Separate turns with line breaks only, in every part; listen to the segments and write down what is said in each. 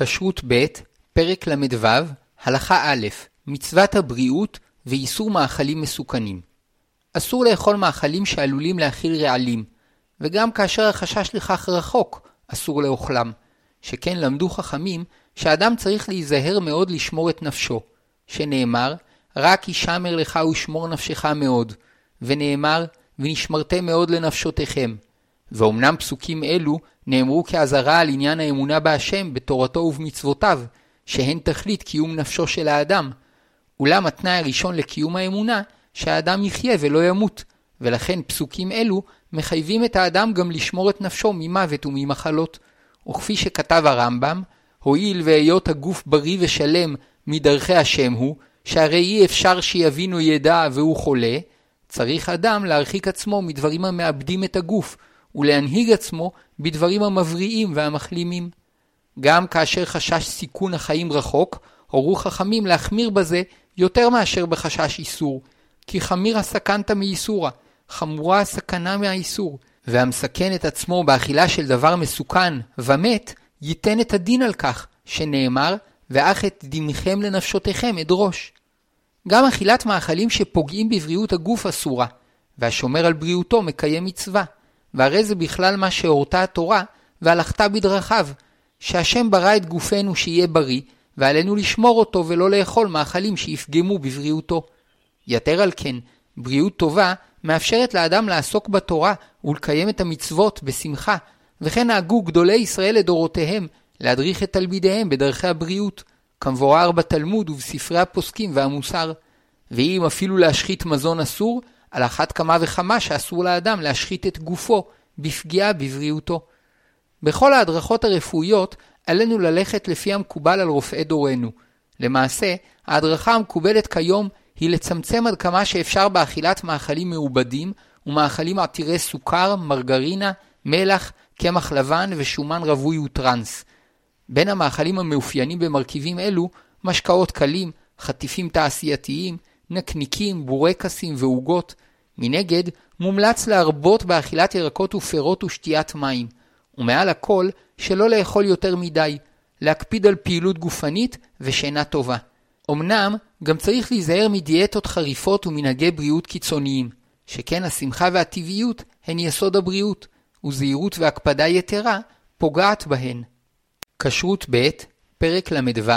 כשרות ב', פרק ל"ו, הלכה א', מצוות הבריאות ואיסור מאכלים מסוכנים. אסור לאכול מאכלים שעלולים להכיל רעלים, וגם כאשר החשש לכך רחוק, אסור לאוכלם. שכן למדו חכמים שאדם צריך להיזהר מאוד לשמור את נפשו, שנאמר, רק ישמר לך ושמור נפשך מאוד, ונאמר, ונשמרתם מאוד לנפשותיכם. ואומנם פסוקים אלו נאמרו כאזהרה על עניין האמונה בהשם, בתורתו ובמצוותיו, שהן תכלית קיום נפשו של האדם. אולם התנאי הראשון לקיום האמונה, שהאדם יחיה ולא ימות, ולכן פסוקים אלו מחייבים את האדם גם לשמור את נפשו ממוות וממחלות. וכפי שכתב הרמב"ם, הואיל והיות הגוף בריא ושלם מדרכי השם הוא, שהרי אי אפשר שיבינו ידע והוא חולה, צריך אדם להרחיק עצמו מדברים המאבדים את הגוף, ולהנהיג עצמו בדברים המבריאים והמחלימים. גם כאשר חשש סיכון החיים רחוק, הורו חכמים להחמיר בזה יותר מאשר בחשש איסור, כי חמיר הסכנת מאיסורה, חמורה הסכנה מהאיסור, והמסכן את עצמו באכילה של דבר מסוכן ומת, ייתן את הדין על כך, שנאמר, ואך את דינכם לנפשותיכם אדרוש. גם אכילת מאכלים שפוגעים בבריאות הגוף אסורה, והשומר על בריאותו מקיים מצווה. והרי זה בכלל מה שהורתה התורה, והלכת בדרכיו, שהשם ברא את גופנו שיהיה בריא, ועלינו לשמור אותו ולא לאכול מאכלים שיפגמו בבריאותו. יתר על כן, בריאות טובה מאפשרת לאדם לעסוק בתורה ולקיים את המצוות בשמחה, וכן נהגו גדולי ישראל לדורותיהם להדריך את תלמידיהם בדרכי הבריאות, כמבואר בתלמוד ובספרי הפוסקים והמוסר. ואם אפילו להשחית מזון אסור, על אחת כמה וכמה שאסור לאדם להשחית את גופו בפגיעה בבריאותו. בכל ההדרכות הרפואיות עלינו ללכת לפי המקובל על רופאי דורנו. למעשה, ההדרכה המקובלת כיום היא לצמצם עד כמה שאפשר באכילת מאכלים מעובדים ומאכלים עתירי סוכר, מרגרינה, מלח, קמח לבן ושומן רווי וטרנס. בין המאכלים המאופיינים במרכיבים אלו, משקאות קלים, חטיפים תעשייתיים, נקניקים, בורקסים ועוגות. מנגד, מומלץ להרבות באכילת ירקות ופירות ושתיית מים. ומעל הכל, שלא לאכול יותר מדי, להקפיד על פעילות גופנית ושינה טובה. אמנם, גם צריך להיזהר מדיאטות חריפות ומנהגי בריאות קיצוניים, שכן השמחה והטבעיות הן יסוד הבריאות, וזהירות והקפדה יתרה פוגעת בהן. כשרות ב', פרק ל"ו,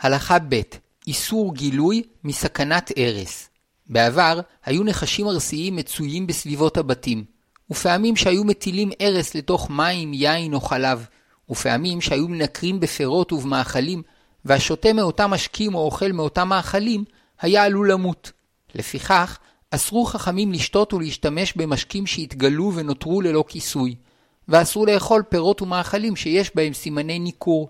הלכה ב', איסור גילוי מסכנת הרס. בעבר היו נחשים ארסיים מצויים בסביבות הבתים, ופעמים שהיו מטילים הרס לתוך מים, יין או חלב, ופעמים שהיו מנקרים בפירות ובמאכלים, והשותה מאותם משקים או אוכל מאותם מאכלים, היה עלול למות. לפיכך, אסרו חכמים לשתות ולהשתמש במשקים שהתגלו ונותרו ללא כיסוי, ואסרו לאכול פירות ומאכלים שיש בהם סימני ניכור.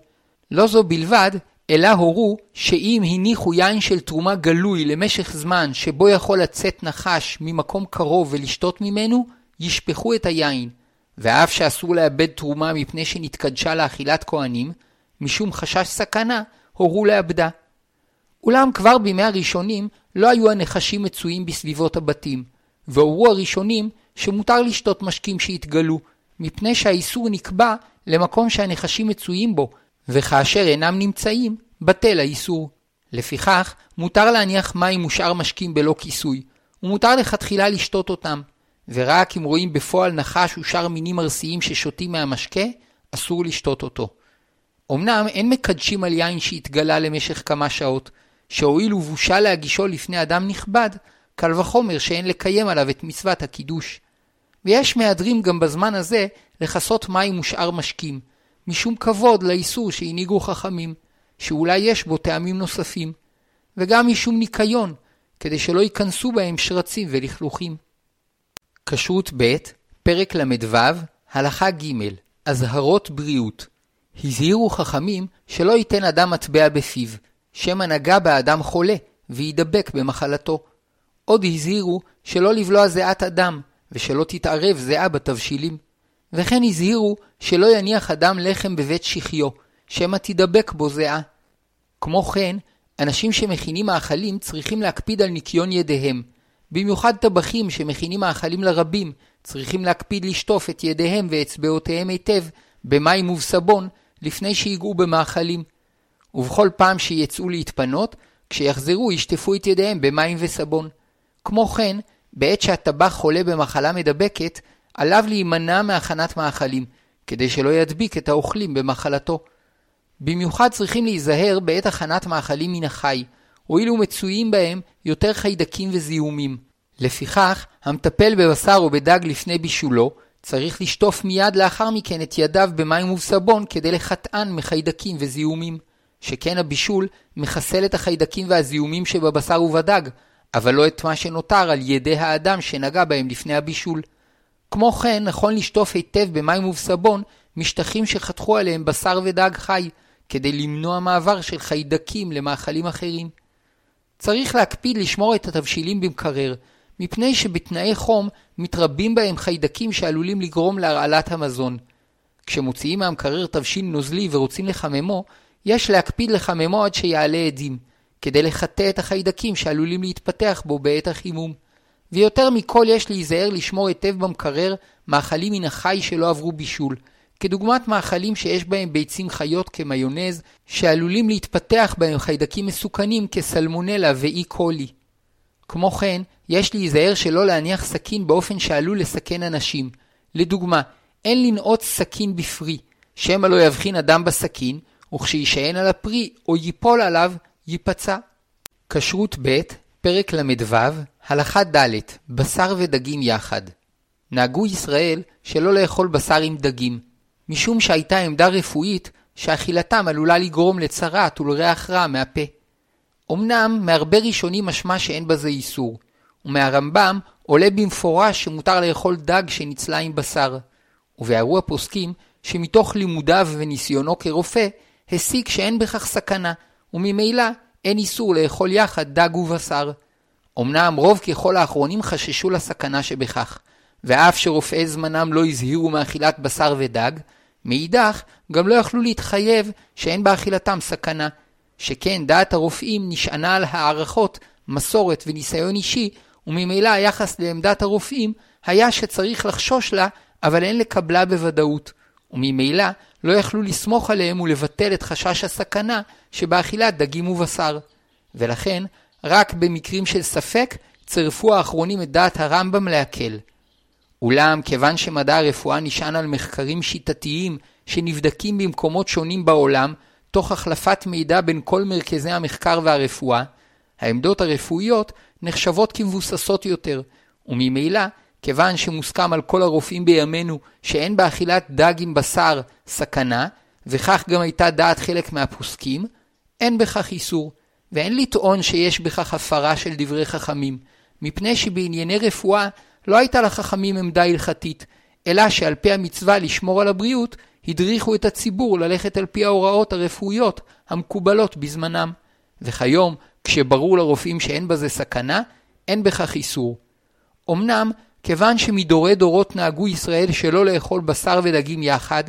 לא זו בלבד, אלא הורו שאם הניחו יין של תרומה גלוי למשך זמן שבו יכול לצאת נחש ממקום קרוב ולשתות ממנו, ישפכו את היין. ואף שאסור לאבד תרומה מפני שנתקדשה לאכילת כהנים, משום חשש סכנה, הורו לאבדה. אולם כבר בימי הראשונים לא היו הנחשים מצויים בסביבות הבתים, והורו הראשונים שמותר לשתות משקים שהתגלו, מפני שהאיסור נקבע למקום שהנחשים מצויים בו, וכאשר אינם נמצאים, בטל האיסור. לפיכך, מותר להניח מים ושאר משקים בלא כיסוי, ומותר לכתחילה לשתות אותם, ורק אם רואים בפועל נחש ושאר מינים ארסיים ששותים מהמשקה, אסור לשתות אותו. אמנם אין מקדשים על יין שהתגלה למשך כמה שעות, שהואיל ובושה להגישו לפני אדם נכבד, קל וחומר שאין לקיים עליו את מצוות הקידוש. ויש מהדרים גם בזמן הזה לכסות מים ושאר משקים, משום כבוד לאיסור שהנהיגו חכמים, שאולי יש בו טעמים נוספים, וגם משום ניקיון, כדי שלא ייכנסו בהם שרצים ולכלוכים. כשרות ב', פרק ל"ו, הלכה ג', אזהרות בריאות. הזהירו חכמים שלא ייתן אדם מטבע בפיו, שמא נגע באדם חולה, וידבק במחלתו. עוד הזהירו שלא לבלוע זיעת אדם, ושלא תתערב זיעה בתבשילים. וכן הזהירו שלא יניח אדם לחם בבית שחיו, שמא תדבק בו זיעה. כמו כן, אנשים שמכינים מאכלים צריכים להקפיד על ניקיון ידיהם. במיוחד טבחים שמכינים מאכלים לרבים, צריכים להקפיד לשטוף את ידיהם ואצבעותיהם היטב במים ובסבון, לפני שיגעו במאכלים. ובכל פעם שיצאו להתפנות, כשיחזרו ישטפו את ידיהם במים וסבון. כמו כן, בעת שהטבח חולה במחלה מדבקת, עליו להימנע מהכנת מאכלים, כדי שלא ידביק את האוכלים במחלתו. במיוחד צריכים להיזהר בעת הכנת מאכלים מן החי, הואיל ומצויים בהם יותר חיידקים וזיהומים. לפיכך, המטפל בבשר או בדג לפני בישולו, צריך לשטוף מיד לאחר מכן את ידיו במים ובסבון כדי לחטאן מחיידקים וזיהומים. שכן הבישול מחסל את החיידקים והזיהומים שבבשר ובדג, אבל לא את מה שנותר על ידי האדם שנגע בהם לפני הבישול. כמו כן, נכון לשטוף היטב במים ובסבון משטחים שחתכו עליהם בשר ודג חי, כדי למנוע מעבר של חיידקים למאכלים אחרים. צריך להקפיד לשמור את התבשילים במקרר, מפני שבתנאי חום מתרבים בהם חיידקים שעלולים לגרום להרעלת המזון. כשמוציאים מהמקרר תבשיל נוזלי ורוצים לחממו, יש להקפיד לחממו עד שיעלה עדים, כדי לחטא את החיידקים שעלולים להתפתח בו בעת החימום. ויותר מכל יש להיזהר לשמור היטב במקרר מאכלים מן החי שלא עברו בישול, כדוגמת מאכלים שיש בהם ביצים חיות כמיונז, שעלולים להתפתח בהם חיידקים מסוכנים כסלמונלה ואי קולי. כמו כן, יש להיזהר שלא להניח סכין באופן שעלול לסכן אנשים. לדוגמה, אין לנעוץ סכין בפרי, שמא לא יבחין אדם בסכין, וכשישען על הפרי או ייפול עליו, ייפצע. כשרות ב', פרק ל"ו, הלכה ד', בשר ודגים יחד. נהגו ישראל שלא לאכול בשר עם דגים, משום שהייתה עמדה רפואית שאכילתם עלולה לגרום לצרעת ולריח רע מהפה. אמנם מהרבה ראשונים משמע שאין בזה איסור, ומהרמב"ם עולה במפורש שמותר לאכול דג שניצלה עם בשר. ובהרו הפוסקים שמתוך לימודיו וניסיונו כרופא, הסיק שאין בכך סכנה, וממילא אין איסור לאכול יחד דג ובשר. אמנם רוב ככל האחרונים חששו לסכנה שבכך, ואף שרופאי זמנם לא הזהירו מאכילת בשר ודג, מאידך גם לא יכלו להתחייב שאין באכילתם סכנה, שכן דעת הרופאים נשענה על הערכות, מסורת וניסיון אישי, וממילא היחס לעמדת הרופאים היה שצריך לחשוש לה, אבל אין לקבלה בוודאות, וממילא לא יכלו לסמוך עליהם ולבטל את חשש הסכנה שבאכילת דגים ובשר. ולכן, רק במקרים של ספק, צירפו האחרונים את דעת הרמב"ם להקל. אולם, כיוון שמדע הרפואה נשען על מחקרים שיטתיים שנבדקים במקומות שונים בעולם, תוך החלפת מידע בין כל מרכזי המחקר והרפואה, העמדות הרפואיות נחשבות כמבוססות יותר, וממילא כיוון שמוסכם על כל הרופאים בימינו שאין באכילת דג עם בשר סכנה, וכך גם הייתה דעת חלק מהפוסקים, אין בכך איסור, ואין לטעון שיש בכך הפרה של דברי חכמים, מפני שבענייני רפואה לא הייתה לחכמים עמדה הלכתית, אלא שעל פי המצווה לשמור על הבריאות, הדריכו את הציבור ללכת על פי ההוראות הרפואיות המקובלות בזמנם. וכיום, כשברור לרופאים שאין בזה סכנה, אין בכך איסור. אמנם, כיוון שמדורי דורות נהגו ישראל שלא לאכול בשר ודגים יחד,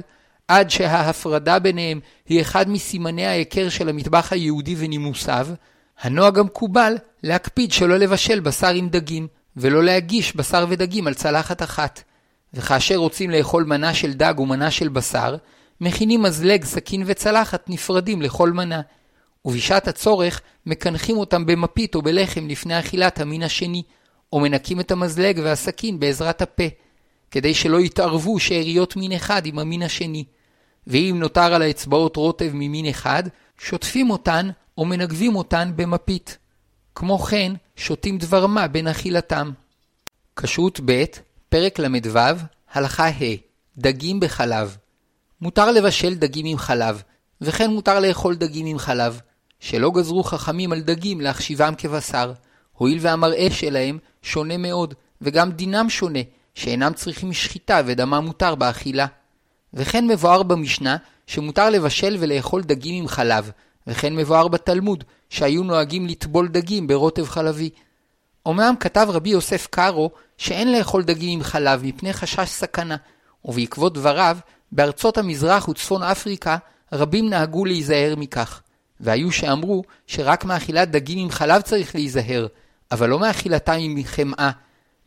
עד שההפרדה ביניהם היא אחד מסימני ההיכר של המטבח היהודי ונימוסיו, הנוהג המקובל להקפיד שלא לבשל בשר עם דגים, ולא להגיש בשר ודגים על צלחת אחת. וכאשר רוצים לאכול מנה של דג ומנה של בשר, מכינים מזלג, סכין וצלחת נפרדים לכל מנה, ובשעת הצורך מקנחים אותם במפית או בלחם לפני אכילת המין השני, או מנקים את המזלג והסכין בעזרת הפה, כדי שלא יתערבו שאריות מין אחד עם המין השני. ואם נותר על האצבעות רוטב ממין אחד, שוטפים אותן או מנגבים אותן במפית. כמו כן, שותים דבר מה בין אכילתם. כשרות ב', פרק ל"ו, הלכה ה' דגים בחלב. מותר לבשל דגים עם חלב, וכן מותר לאכול דגים עם חלב, שלא גזרו חכמים על דגים להחשיבם כבשר, הואיל והמראה שלהם שונה מאוד, וגם דינם שונה, שאינם צריכים שחיטה ודמם מותר באכילה. וכן מבואר במשנה שמותר לבשל ולאכול דגים עם חלב, וכן מבואר בתלמוד שהיו נוהגים לטבול דגים ברוטב חלבי. אומנם כתב רבי יוסף קארו שאין לאכול דגים עם חלב מפני חשש סכנה, ובעקבות דבריו, בארצות המזרח וצפון אפריקה רבים נהגו להיזהר מכך. והיו שאמרו שרק מאכילת דגים עם חלב צריך להיזהר, אבל לא מאכילתם עם חמאה.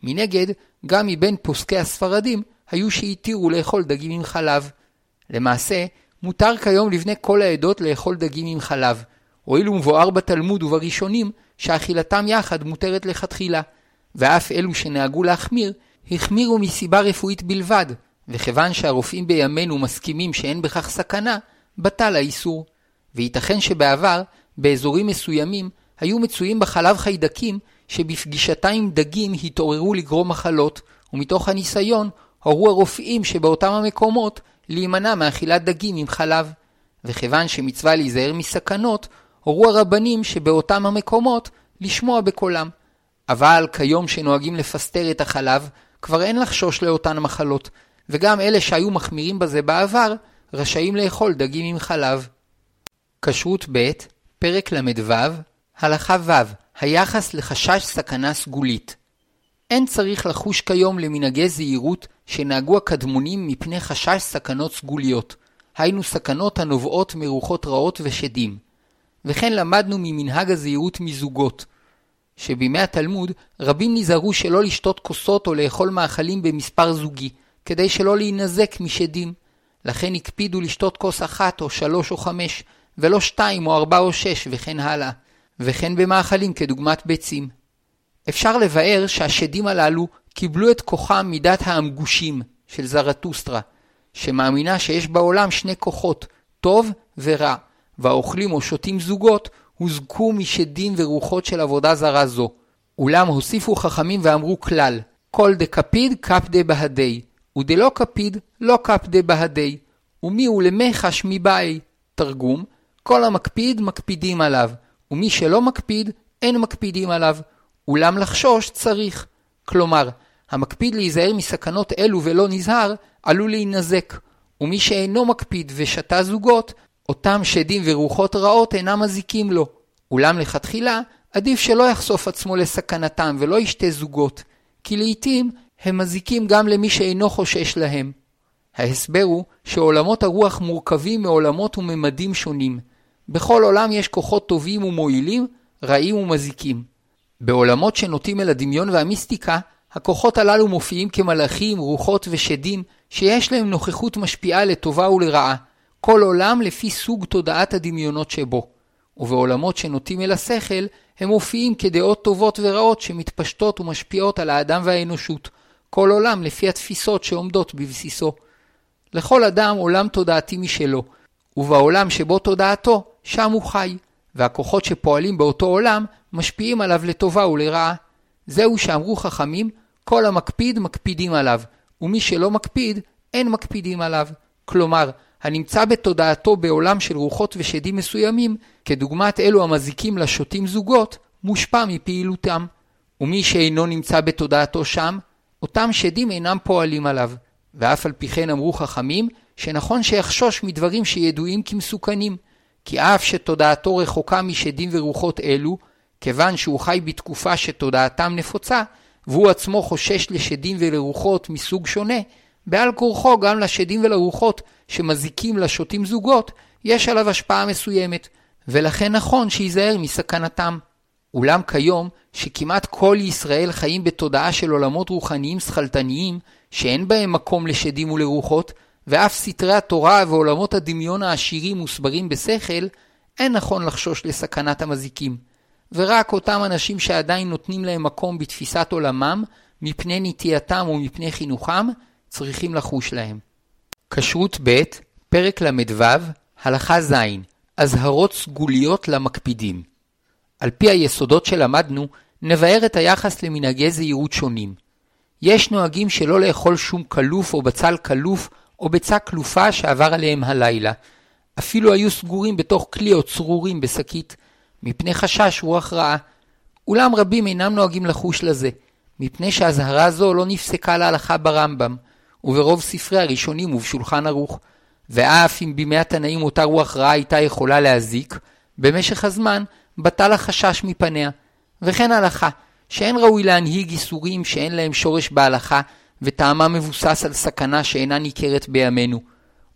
מנגד, גם מבין פוסקי הספרדים היו שהתירו לאכול דגים עם חלב. למעשה, מותר כיום לבני כל העדות לאכול דגים עם חלב, הואיל ומבואר בתלמוד ובראשונים שאכילתם יחד מותרת לכתחילה, ואף אלו שנהגו להחמיר, החמירו מסיבה רפואית בלבד, וכיוון שהרופאים בימינו מסכימים שאין בכך סכנה, בטל האיסור. וייתכן שבעבר, באזורים מסוימים, היו מצויים בחלב חיידקים שבפגישתה עם דגים התעוררו לגרום מחלות, ומתוך הניסיון הורו הרופאים שבאותם המקומות להימנע מאכילת דגים עם חלב. וכיוון שמצווה להיזהר מסכנות, הורו הרבנים שבאותם המקומות לשמוע בקולם. אבל כיום שנוהגים לפסטר את החלב, כבר אין לחשוש לאותן מחלות, וגם אלה שהיו מחמירים בזה בעבר, רשאים לאכול דגים עם חלב. כשרות ב', פרק ל"ו, הלכה ו', היחס לחשש סכנה סגולית. אין צריך לחוש כיום למנהגי זהירות שנהגו הקדמונים מפני חשש סכנות סגוליות, היינו סכנות הנובעות מרוחות רעות ושדים. וכן למדנו ממנהג הזהירות מזוגות, שבימי התלמוד רבים נזהרו שלא לשתות כוסות או לאכול מאכלים במספר זוגי, כדי שלא להינזק משדים. לכן הקפידו לשתות כוס אחת או שלוש או חמש, ולא שתיים או ארבע או שש וכן הלאה, וכן במאכלים כדוגמת ביצים. אפשר לבאר שהשדים הללו קיבלו את כוחם מידת האמגושים של זרטוסטרה, שמאמינה שיש בעולם שני כוחות, טוב ורע, והאוכלים או שותים זוגות הוזקו משדים ורוחות של עבודה זרה זו. אולם הוסיפו חכמים ואמרו כלל, כל דקפיד קפדה בהדי, ודלא קפיד לא קפדה בהדי, ומי הוא למחש מבאי. תרגום, כל המקפיד מקפידים עליו, ומי שלא מקפיד אין מקפידים עליו, אולם לחשוש צריך. כלומר, המקפיד להיזהר מסכנות אלו ולא נזהר, עלול להינזק, ומי שאינו מקפיד ושתה זוגות, אותם שדים ורוחות רעות אינם מזיקים לו. אולם לכתחילה, עדיף שלא יחשוף עצמו לסכנתם ולא ישתה זוגות, כי לעתים הם מזיקים גם למי שאינו חושש להם. ההסבר הוא שעולמות הרוח מורכבים מעולמות וממדים שונים. בכל עולם יש כוחות טובים ומועילים, רעים ומזיקים. בעולמות שנוטים אל הדמיון והמיסטיקה, הכוחות הללו מופיעים כמלאכים, רוחות ושדים, שיש להם נוכחות משפיעה לטובה ולרעה, כל עולם לפי סוג תודעת הדמיונות שבו. ובעולמות שנוטים אל השכל, הם מופיעים כדעות טובות ורעות שמתפשטות ומשפיעות על האדם והאנושות, כל עולם לפי התפיסות שעומדות בבסיסו. לכל אדם עולם תודעתי משלו, ובעולם שבו תודעתו, שם הוא חי, והכוחות שפועלים באותו עולם משפיעים עליו לטובה ולרעה. זהו שאמרו חכמים, כל המקפיד מקפידים עליו, ומי שלא מקפיד, אין מקפידים עליו. כלומר, הנמצא בתודעתו בעולם של רוחות ושדים מסוימים, כדוגמת אלו המזיקים לשותים זוגות, מושפע מפעילותם. ומי שאינו נמצא בתודעתו שם, אותם שדים אינם פועלים עליו. ואף על פי כן אמרו חכמים, שנכון שיחשוש מדברים שידועים כמסוכנים, כי אף שתודעתו רחוקה משדים ורוחות אלו, כיוון שהוא חי בתקופה שתודעתם נפוצה, והוא עצמו חושש לשדים ולרוחות מסוג שונה, בעל כורחו גם לשדים ולרוחות שמזיקים לשותים זוגות, יש עליו השפעה מסוימת, ולכן נכון שייזהר מסכנתם. אולם כיום, שכמעט כל ישראל חיים בתודעה של עולמות רוחניים שכלתניים, שאין בהם מקום לשדים ולרוחות, ואף סתרי התורה ועולמות הדמיון העשירים מוסברים בשכל, אין נכון לחשוש לסכנת המזיקים. ורק אותם אנשים שעדיין נותנים להם מקום בתפיסת עולמם, מפני נטייתם ומפני חינוכם, צריכים לחוש להם. כשרות ב', פרק ל"ו, הלכה ז', אזהרות סגוליות למקפידים. על פי היסודות שלמדנו, נבאר את היחס למנהגי זהירות שונים. יש נוהגים שלא לאכול שום כלוף או בצל כלוף או ביצה כלופה שעבר עליהם הלילה. אפילו היו סגורים בתוך כלי או צרורים בשקית, מפני חשש רוח רעה. אולם רבים אינם נוהגים לחוש לזה, מפני שהזהרה זו לא נפסקה להלכה ברמב"ם, וברוב ספרי הראשונים ובשולחן ערוך. ואף אם בימי התנאים אותה רוח רעה הייתה יכולה להזיק, במשך הזמן בטל החשש מפניה. וכן הלכה, שאין ראוי להנהיג איסורים שאין להם שורש בהלכה, וטעמם מבוסס על סכנה שאינה ניכרת בימינו.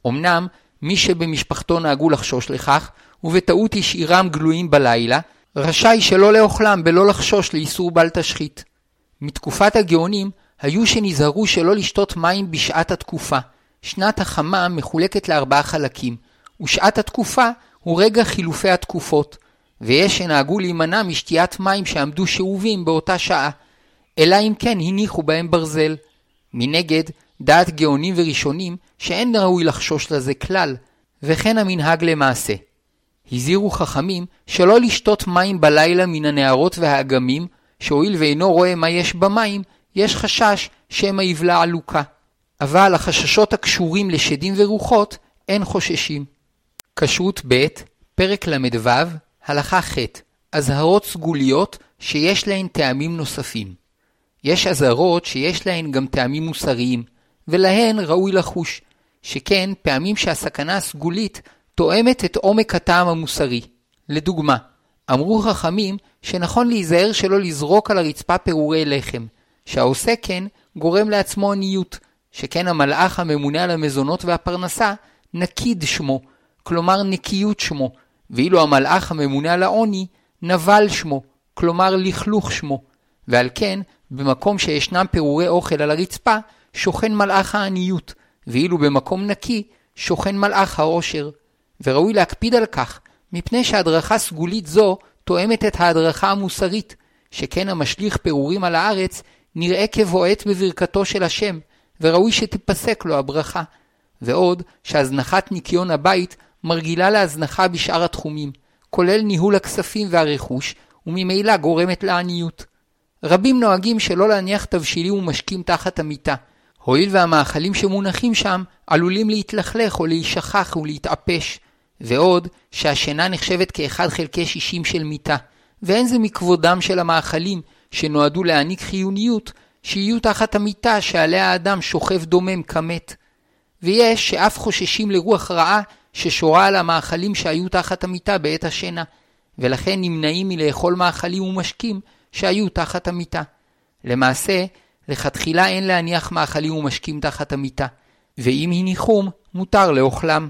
אמנם, מי שבמשפחתו נהגו לחשוש לכך, ובטעות השאירם גלויים בלילה, רשאי שלא לאוכלם בלא לחשוש לאיסור בל תשחית. מתקופת הגאונים היו שנזהרו שלא לשתות מים בשעת התקופה. שנת החמה מחולקת לארבעה חלקים, ושעת התקופה הוא רגע חילופי התקופות, ויש שנהגו להימנע משתיית מים שעמדו שאובים באותה שעה, אלא אם כן הניחו בהם ברזל. מנגד, דעת גאונים וראשונים שאין ראוי לחשוש לזה כלל, וכן המנהג למעשה. הזהירו חכמים שלא לשתות מים בלילה מן הנהרות והאגמים, שהואיל ואינו רואה מה יש במים, יש חשש שמא יבלע עלוקה. אבל החששות הקשורים לשדים ורוחות, אין חוששים. כשרות ב', פרק ל"ו, הלכה ח', אזהרות סגוליות שיש להן טעמים נוספים. יש אזהרות שיש להן גם טעמים מוסריים, ולהן ראוי לחוש, שכן פעמים שהסכנה הסגולית תואמת את עומק הטעם המוסרי. לדוגמה, אמרו חכמים שנכון להיזהר שלא לזרוק על הרצפה פירורי לחם, שהעושה כן גורם לעצמו עניות, שכן המלאך הממונה על המזונות והפרנסה נקיד שמו, כלומר נקיות שמו, ואילו המלאך הממונה על העוני נבל שמו, כלומר לכלוך שמו, ועל כן במקום שישנם פירורי אוכל על הרצפה שוכן מלאך העניות, ואילו במקום נקי שוכן מלאך העושר. וראוי להקפיד על כך, מפני שהדרכה סגולית זו תואמת את ההדרכה המוסרית, שכן המשליך פירורים על הארץ נראה כבועט בברכתו של השם, וראוי שתיפסק לו הברכה. ועוד שהזנחת ניקיון הבית מרגילה להזנחה בשאר התחומים, כולל ניהול הכספים והרכוש, וממילא גורמת לעניות. רבים נוהגים שלא להניח תבשילים ומשקים תחת המיטה, הואיל והמאכלים שמונחים שם עלולים להתלכלך או להישכח ולהתאפש, ועוד שהשינה נחשבת כאחד חלקי שישים של מיטה, ואין זה מכבודם של המאכלים שנועדו להעניק חיוניות, שיהיו תחת המיטה שעליה האדם שוכב דומם כמת. ויש שאף חוששים לרוח רעה ששורה על המאכלים שהיו תחת המיטה בעת השינה, ולכן נמנעים מלאכול מאכלים ומשקים שהיו תחת המיטה. למעשה, לכתחילה אין להניח מאכלים ומשקים תחת המיטה, ואם הניחום, מותר לאוכלם.